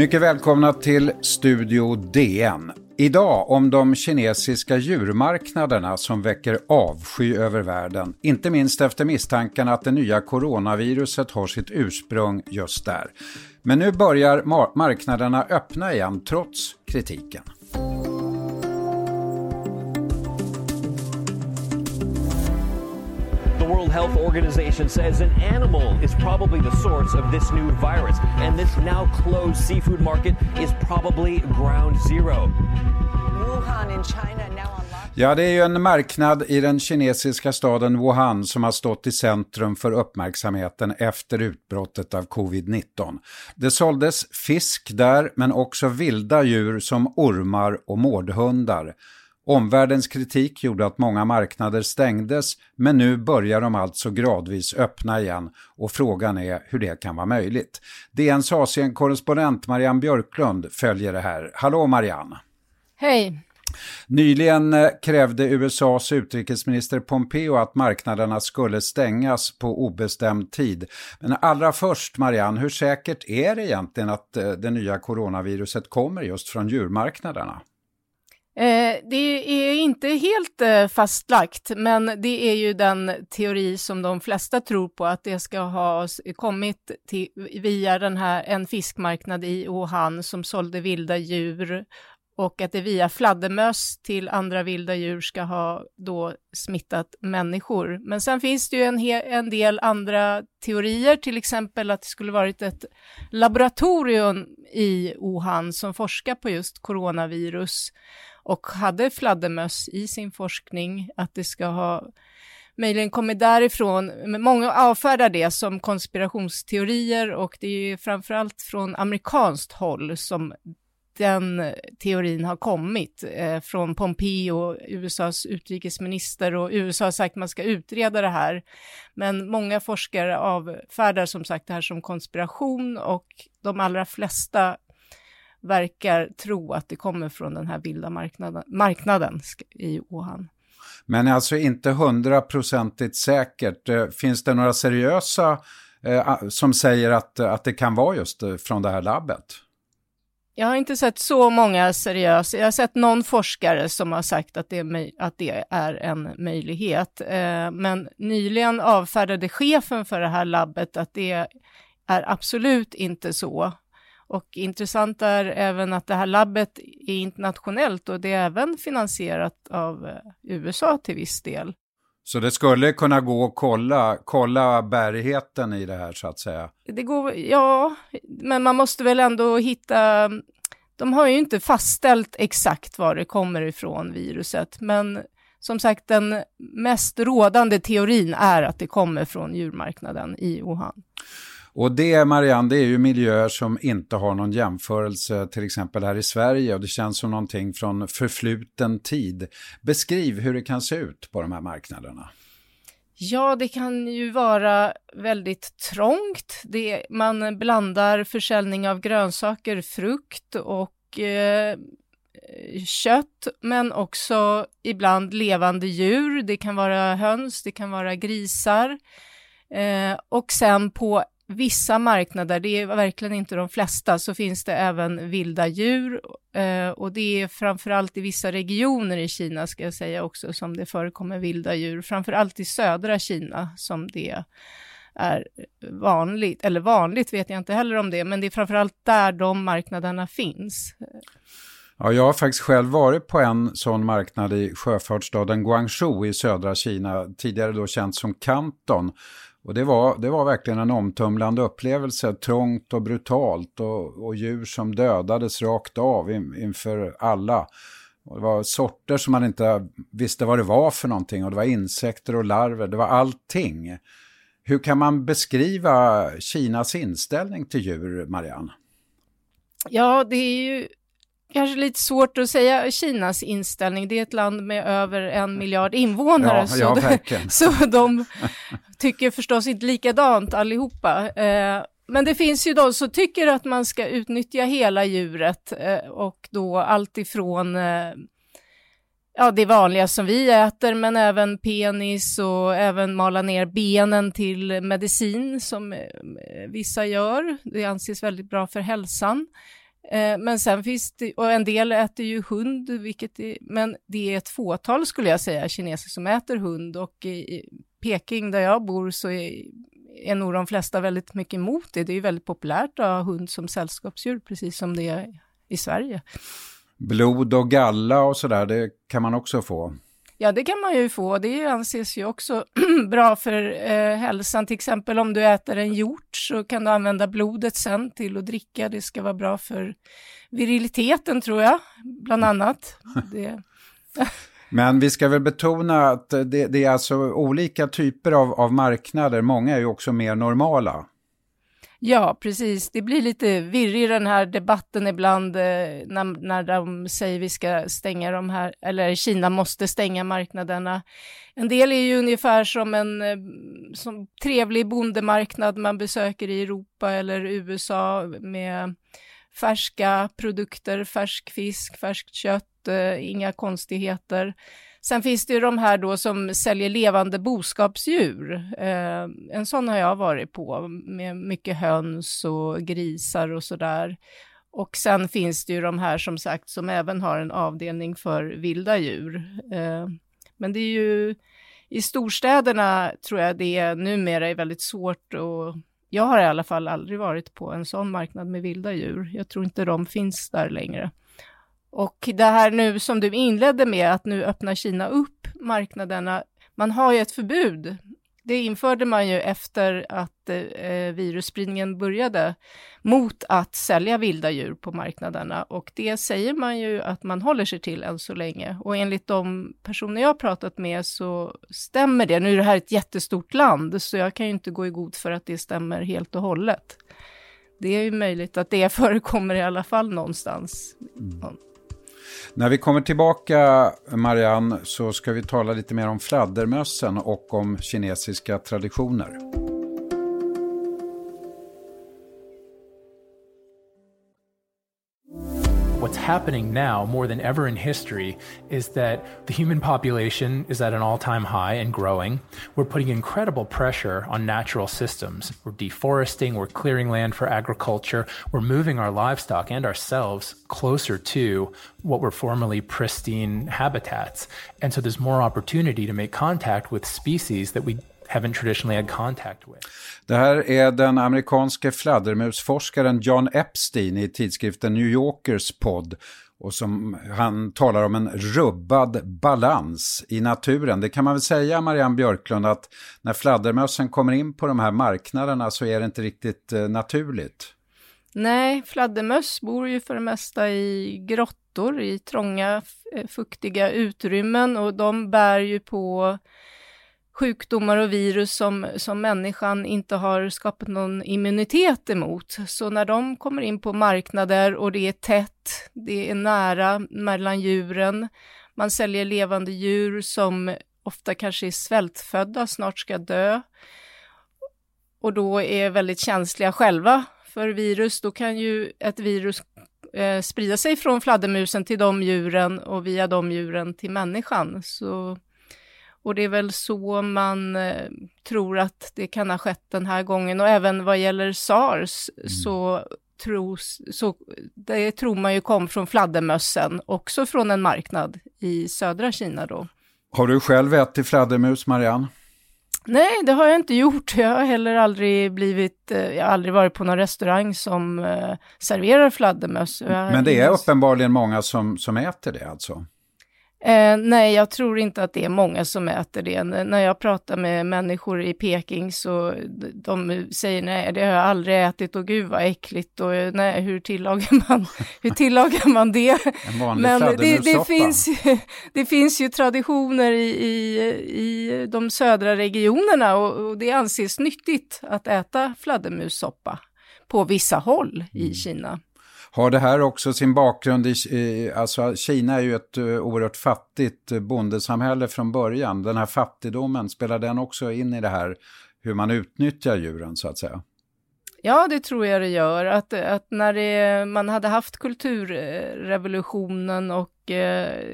Mycket välkomna till Studio DN. Idag om de kinesiska djurmarknaderna som väcker avsky över världen. Inte minst efter misstankarna att det nya coronaviruset har sitt ursprung just där. Men nu börjar marknaderna öppna igen trots kritiken. World Health Organization says an animal is probably the source of this new virus, and this now closed seafood market is probably ground zero. Wuhan in China now Ja, det är ju en marknad i den kinesiska staden Wuhan som har stått i centrum för uppmärksamheten efter utbrottet av covid-19. Det såldes fisk där, men också vilda djur som ormar och mårdhundar. Omvärldens kritik gjorde att många marknader stängdes men nu börjar de alltså gradvis öppna igen och frågan är hur det kan vara möjligt. DNs Asien-korrespondent Marianne Björklund följer det här. Hallå Marianne! Hej! Nyligen eh, krävde USAs utrikesminister Pompeo att marknaderna skulle stängas på obestämd tid. Men allra först Marianne, hur säkert är det egentligen att eh, det nya coronaviruset kommer just från djurmarknaderna? Eh, det är inte helt eh, fastlagt, men det är ju den teori som de flesta tror på, att det ska ha kommit till, via den här, en fiskmarknad i Wuhan som sålde vilda djur och att det via fladdermöss till andra vilda djur ska ha då smittat människor. Men sen finns det ju en, en del andra teorier, till exempel att det skulle varit ett laboratorium i Wuhan som forskar på just coronavirus och hade fladdermöss i sin forskning, att det ska ha möjligen kommit därifrån. Många avfärdar det som konspirationsteorier och det är ju framförallt från amerikanskt håll som den teorin har kommit eh, från Pompeo, USAs utrikesminister och USA har sagt att man ska utreda det här. Men många forskare avfärdar som sagt det här som konspiration och de allra flesta verkar tro att det kommer från den här vilda marknaden, marknaden i Wuhan. Men alltså inte hundraprocentigt säkert. Eh, finns det några seriösa eh, som säger att, att det kan vara just eh, från det här labbet? Jag har inte sett så många seriösa. Jag har sett någon forskare som har sagt att det är, att det är en möjlighet. Eh, men nyligen avfärdade chefen för det här labbet att det är absolut inte så. Och intressant är även att det här labbet är internationellt och det är även finansierat av eh, USA till viss del. Så det skulle kunna gå att kolla, kolla bärigheten i det här så att säga? Det går, ja, men man måste väl ändå hitta... De har ju inte fastställt exakt var det kommer ifrån, viruset, men som sagt, den mest rådande teorin är att det kommer från djurmarknaden i Wuhan. Och det, Marianne, det är ju miljöer som inte har någon jämförelse till exempel här i Sverige och det känns som någonting från förfluten tid. Beskriv hur det kan se ut på de här marknaderna. Ja, det kan ju vara väldigt trångt. Det, man blandar försäljning av grönsaker, frukt och eh, kött, men också ibland levande djur. Det kan vara höns, det kan vara grisar. Eh, och sen på vissa marknader, det är verkligen inte de flesta, så finns det även vilda djur eh, och det är framförallt i vissa regioner i Kina, ska jag säga också, som det förekommer vilda djur, framförallt i södra Kina som det är vanligt, eller vanligt vet jag inte heller om det, men det är framförallt där de marknaderna finns. Ja, jag har faktiskt själv varit på en sån marknad i sjöfartsstaden Guangzhou i södra Kina, tidigare då känt som Kanton. Och det var, det var verkligen en omtumlande upplevelse, trångt och brutalt och, och djur som dödades rakt av in, inför alla. Och det var sorter som man inte visste vad det var för någonting och det var insekter och larver, det var allting. Hur kan man beskriva Kinas inställning till djur, Marianne? Ja, det är ju kanske lite svårt att säga Kinas inställning. Det är ett land med över en miljard invånare, ja, så, ja, de, så de tycker förstås inte likadant allihopa. Eh, men det finns ju de som tycker att man ska utnyttja hela djuret eh, och då allt ifrån eh, ja, det vanliga som vi äter, men även penis och även mala ner benen till medicin som vissa gör. Det anses väldigt bra för hälsan. Eh, men sen finns det, och en del äter ju hund, vilket är, men det är ett fåtal skulle jag säga, kineser som äter hund och i Peking där jag bor så är, är nog de flesta väldigt mycket emot det. Det är ju väldigt populärt att ha hund som sällskapsdjur, precis som det är i Sverige. Blod och galla och sådär, det kan man också få. Ja, det kan man ju få. Det anses ju också bra för eh, hälsan. Till exempel om du äter en hjort så kan du använda blodet sen till att dricka. Det ska vara bra för viriliteten tror jag, bland annat. Det... Men vi ska väl betona att det, det, är alltså olika typer av, av marknader. Många är ju också mer normala. Ja, precis. Det blir lite virrig den här debatten ibland eh, när, när de säger vi ska stänga de här, eller Kina måste stänga marknaderna. En del är ju ungefär som en eh, som trevlig bondemarknad man besöker i Europa eller USA med färska produkter, färsk fisk, färskt kött, eh, inga konstigheter. Sen finns det ju de här då som säljer levande boskapsdjur. Eh, en sån har jag varit på med mycket höns och grisar och sådär. Och sen finns det ju de här som sagt som även har en avdelning för vilda djur. Eh, men det är ju i storstäderna tror jag det numera är väldigt svårt och jag har i alla fall aldrig varit på en sån marknad med vilda djur. Jag tror inte de finns där längre. Och det här nu som du inledde med, att nu öppnar Kina upp marknaderna. Man har ju ett förbud. Det införde man ju efter att eh, virusspridningen började mot att sälja vilda djur på marknaderna och det säger man ju att man håller sig till än så länge. Och enligt de personer jag har pratat med så stämmer det. Nu är det här ett jättestort land så jag kan ju inte gå i god för att det stämmer helt och hållet. Det är ju möjligt att det förekommer i alla fall någonstans. Mm. När vi kommer tillbaka, Marianne, så ska vi tala lite mer om fladdermössen och om kinesiska traditioner. What's happening now more than ever in history is that the human population is at an all time high and growing. We're putting incredible pressure on natural systems. We're deforesting, we're clearing land for agriculture, we're moving our livestock and ourselves closer to what were formerly pristine habitats. And so there's more opportunity to make contact with species that we haven't traditionally had contact with. Det här är den amerikanske fladdermusforskaren John Epstein i tidskriften New Yorkers podd. Och som han talar om en rubbad balans i naturen. Det kan man väl säga, Marianne Björklund, att när fladdermössen kommer in på de här marknaderna så är det inte riktigt eh, naturligt. Nej, fladdermöss bor ju för det mesta i grottor, i trånga, fuktiga utrymmen och de bär ju på sjukdomar och virus som, som människan inte har skapat någon immunitet emot. Så när de kommer in på marknader och det är tätt, det är nära mellan djuren, man säljer levande djur som ofta kanske är svältfödda, snart ska dö, och då är väldigt känsliga själva för virus, då kan ju ett virus eh, sprida sig från fladdermusen till de djuren och via de djuren till människan. Så och det är väl så man eh, tror att det kan ha skett den här gången. Och även vad gäller sars mm. så, tros, så det tror man ju kom från fladdermössen, också från en marknad i södra Kina då. Har du själv ätit fladdermus, Marianne? Nej, det har jag inte gjort. Jag har heller aldrig blivit, eh, jag har aldrig varit på någon restaurang som uh, serverar fladdermöss. Men det är uppenbarligen många som, som äter det alltså? Eh, nej, jag tror inte att det är många som äter det. N när jag pratar med människor i Peking så de säger nej, det har jag aldrig ätit och gud vad äckligt och nej, hur tillagar man, hur tillagar man det? Men det, det, finns, det finns ju traditioner i, i, i de södra regionerna och, och det anses nyttigt att äta fladdermussoppa på vissa håll i mm. Kina. Har det här också sin bakgrund i, alltså Kina är ju ett eh, oerhört fattigt eh, bondesamhälle från början. Den här fattigdomen, spelar den också in i det här hur man utnyttjar djuren så att säga? Ja, det tror jag det gör. Att, att när det, man hade haft kulturrevolutionen och eh,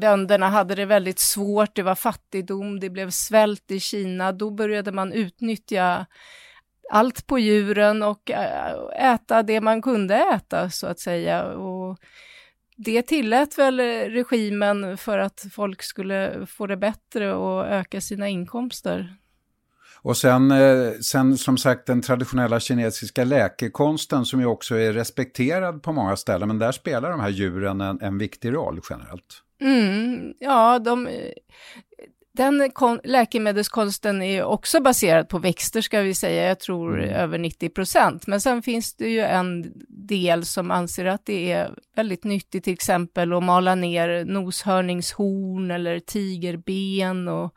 bönderna hade det väldigt svårt, det var fattigdom, det blev svält i Kina, då började man utnyttja allt på djuren och äta det man kunde äta så att säga. Och det tillät väl regimen för att folk skulle få det bättre och öka sina inkomster. Och sen, eh, sen som sagt den traditionella kinesiska läkekonsten som ju också är respekterad på många ställen, men där spelar de här djuren en, en viktig roll generellt. Mm, ja, de, den läkemedelskonsten är också baserad på växter ska vi säga, jag tror mm. över 90 procent. Men sen finns det ju en del som anser att det är väldigt nyttigt, till exempel att mala ner noshörningshorn eller tigerben och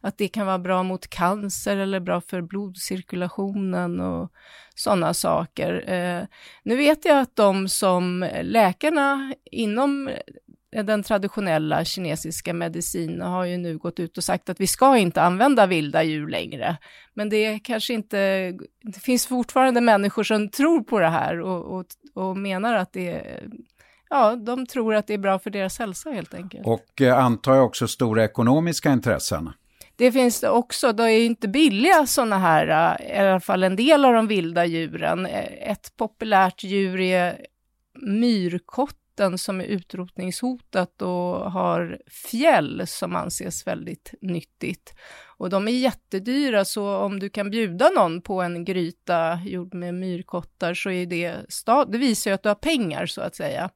att det kan vara bra mot cancer eller bra för blodcirkulationen och sådana saker. Eh, nu vet jag att de som läkarna inom den traditionella kinesiska medicinen har ju nu gått ut och sagt att vi ska inte använda vilda djur längre. Men det är kanske inte, det finns fortfarande människor som tror på det här och, och, och menar att det är Ja, de tror att det är bra för deras hälsa helt enkelt. Och eh, antar jag också stora ekonomiska intressen? Det finns det också, det är inte billiga sådana här, eh, i alla fall en del av de vilda djuren. Eh, ett populärt djur är myrkott vatten som är utrotningshotat och har fjäll som anses väldigt nyttigt. Och de är jättedyra, så om du kan bjuda någon på en gryta gjord med myrkottar så är det, det visar ju att du har pengar så att säga.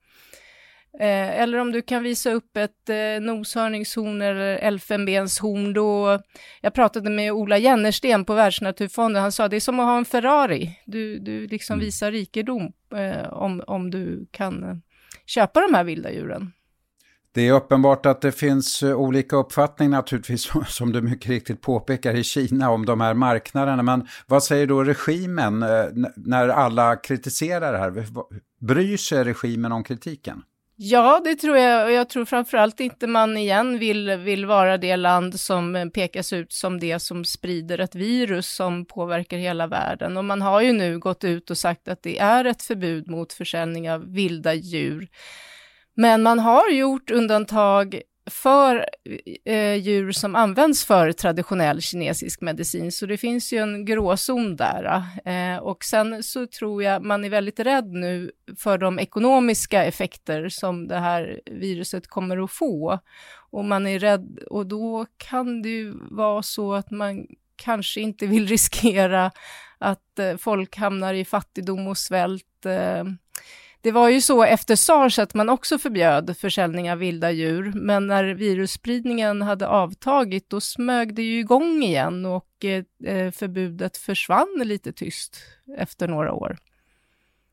Eh, eller om du kan visa upp ett eh, noshörningshorn eller elfenbenshorn. Då, jag pratade med Ola Jennersten på Världsnaturfonden, han sa det är som att ha en Ferrari. Du, du liksom mm. visar rikedom eh, om, om du kan köpa de här vilda djuren. Det är uppenbart att det finns eh, olika uppfattningar naturligtvis, som du mycket riktigt påpekar, i Kina om de här marknaderna. Men vad säger då regimen eh, när alla kritiserar det här? Bryr sig regimen om kritiken? Ja, det tror jag. Och jag tror framförallt inte man igen vill, vill vara det land som pekas ut som det som sprider ett virus som påverkar hela världen. Och man har ju nu gått ut och sagt att det är ett förbud mot försäljning av vilda djur. Men man har gjort undantag för eh, djur som används för traditionell kinesisk medicin, så det finns ju en gråzon där. Eh, och sen så tror jag man är väldigt rädd nu för de ekonomiska effekter som det här viruset kommer att få. Och man är rädd, och då kan det ju vara så att man kanske inte vill riskera att eh, folk hamnar i fattigdom och svält. Eh, det var ju så efter sars att man också förbjöd försäljning av vilda djur, men när virusspridningen hade avtagit, då smög det ju igång igen och eh, eh, förbudet försvann lite tyst efter några år.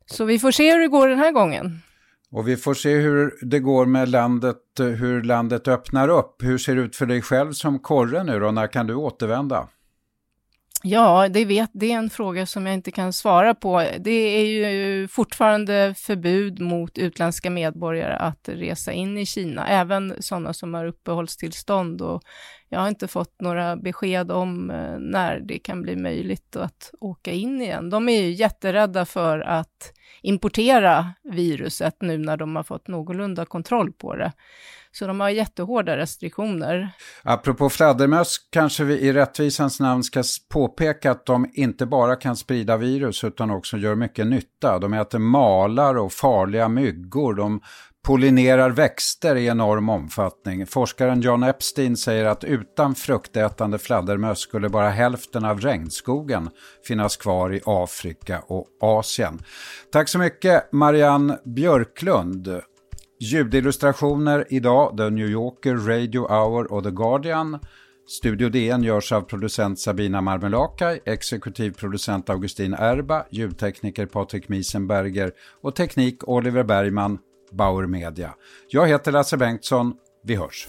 Så vi får se hur det går den här gången. Och vi får se hur det går med landet, hur landet öppnar upp. Hur ser det ut för dig själv som korre nu då? När kan du återvända? Ja, det, vet, det är en fråga som jag inte kan svara på. Det är ju fortfarande förbud mot utländska medborgare att resa in i Kina, även sådana som har uppehållstillstånd. Och jag har inte fått några besked om eh, när det kan bli möjligt att åka in igen. De är ju jätterädda för att importera viruset nu när de har fått någorlunda kontroll på det. Så de har jättehårda restriktioner. Apropå fladdermöss kanske vi i rättvisans namn ska påpeka att de inte bara kan sprida virus utan också gör mycket nytta. De äter malar och farliga myggor. De pollinerar växter i enorm omfattning. Forskaren John Epstein säger att utan fruktätande fladdermöss skulle bara hälften av regnskogen finnas kvar i Afrika och Asien. Tack så mycket Marianne Björklund. Ljudillustrationer idag, The New Yorker, Radio Hour och The Guardian. Studio DN görs av producent Sabina Marmelakai, exekutiv producent Augustin Erba, ljudtekniker Patrik Miesenberger och teknik Oliver Bergman, Bauer Media. Jag heter Lasse Bengtsson, vi hörs.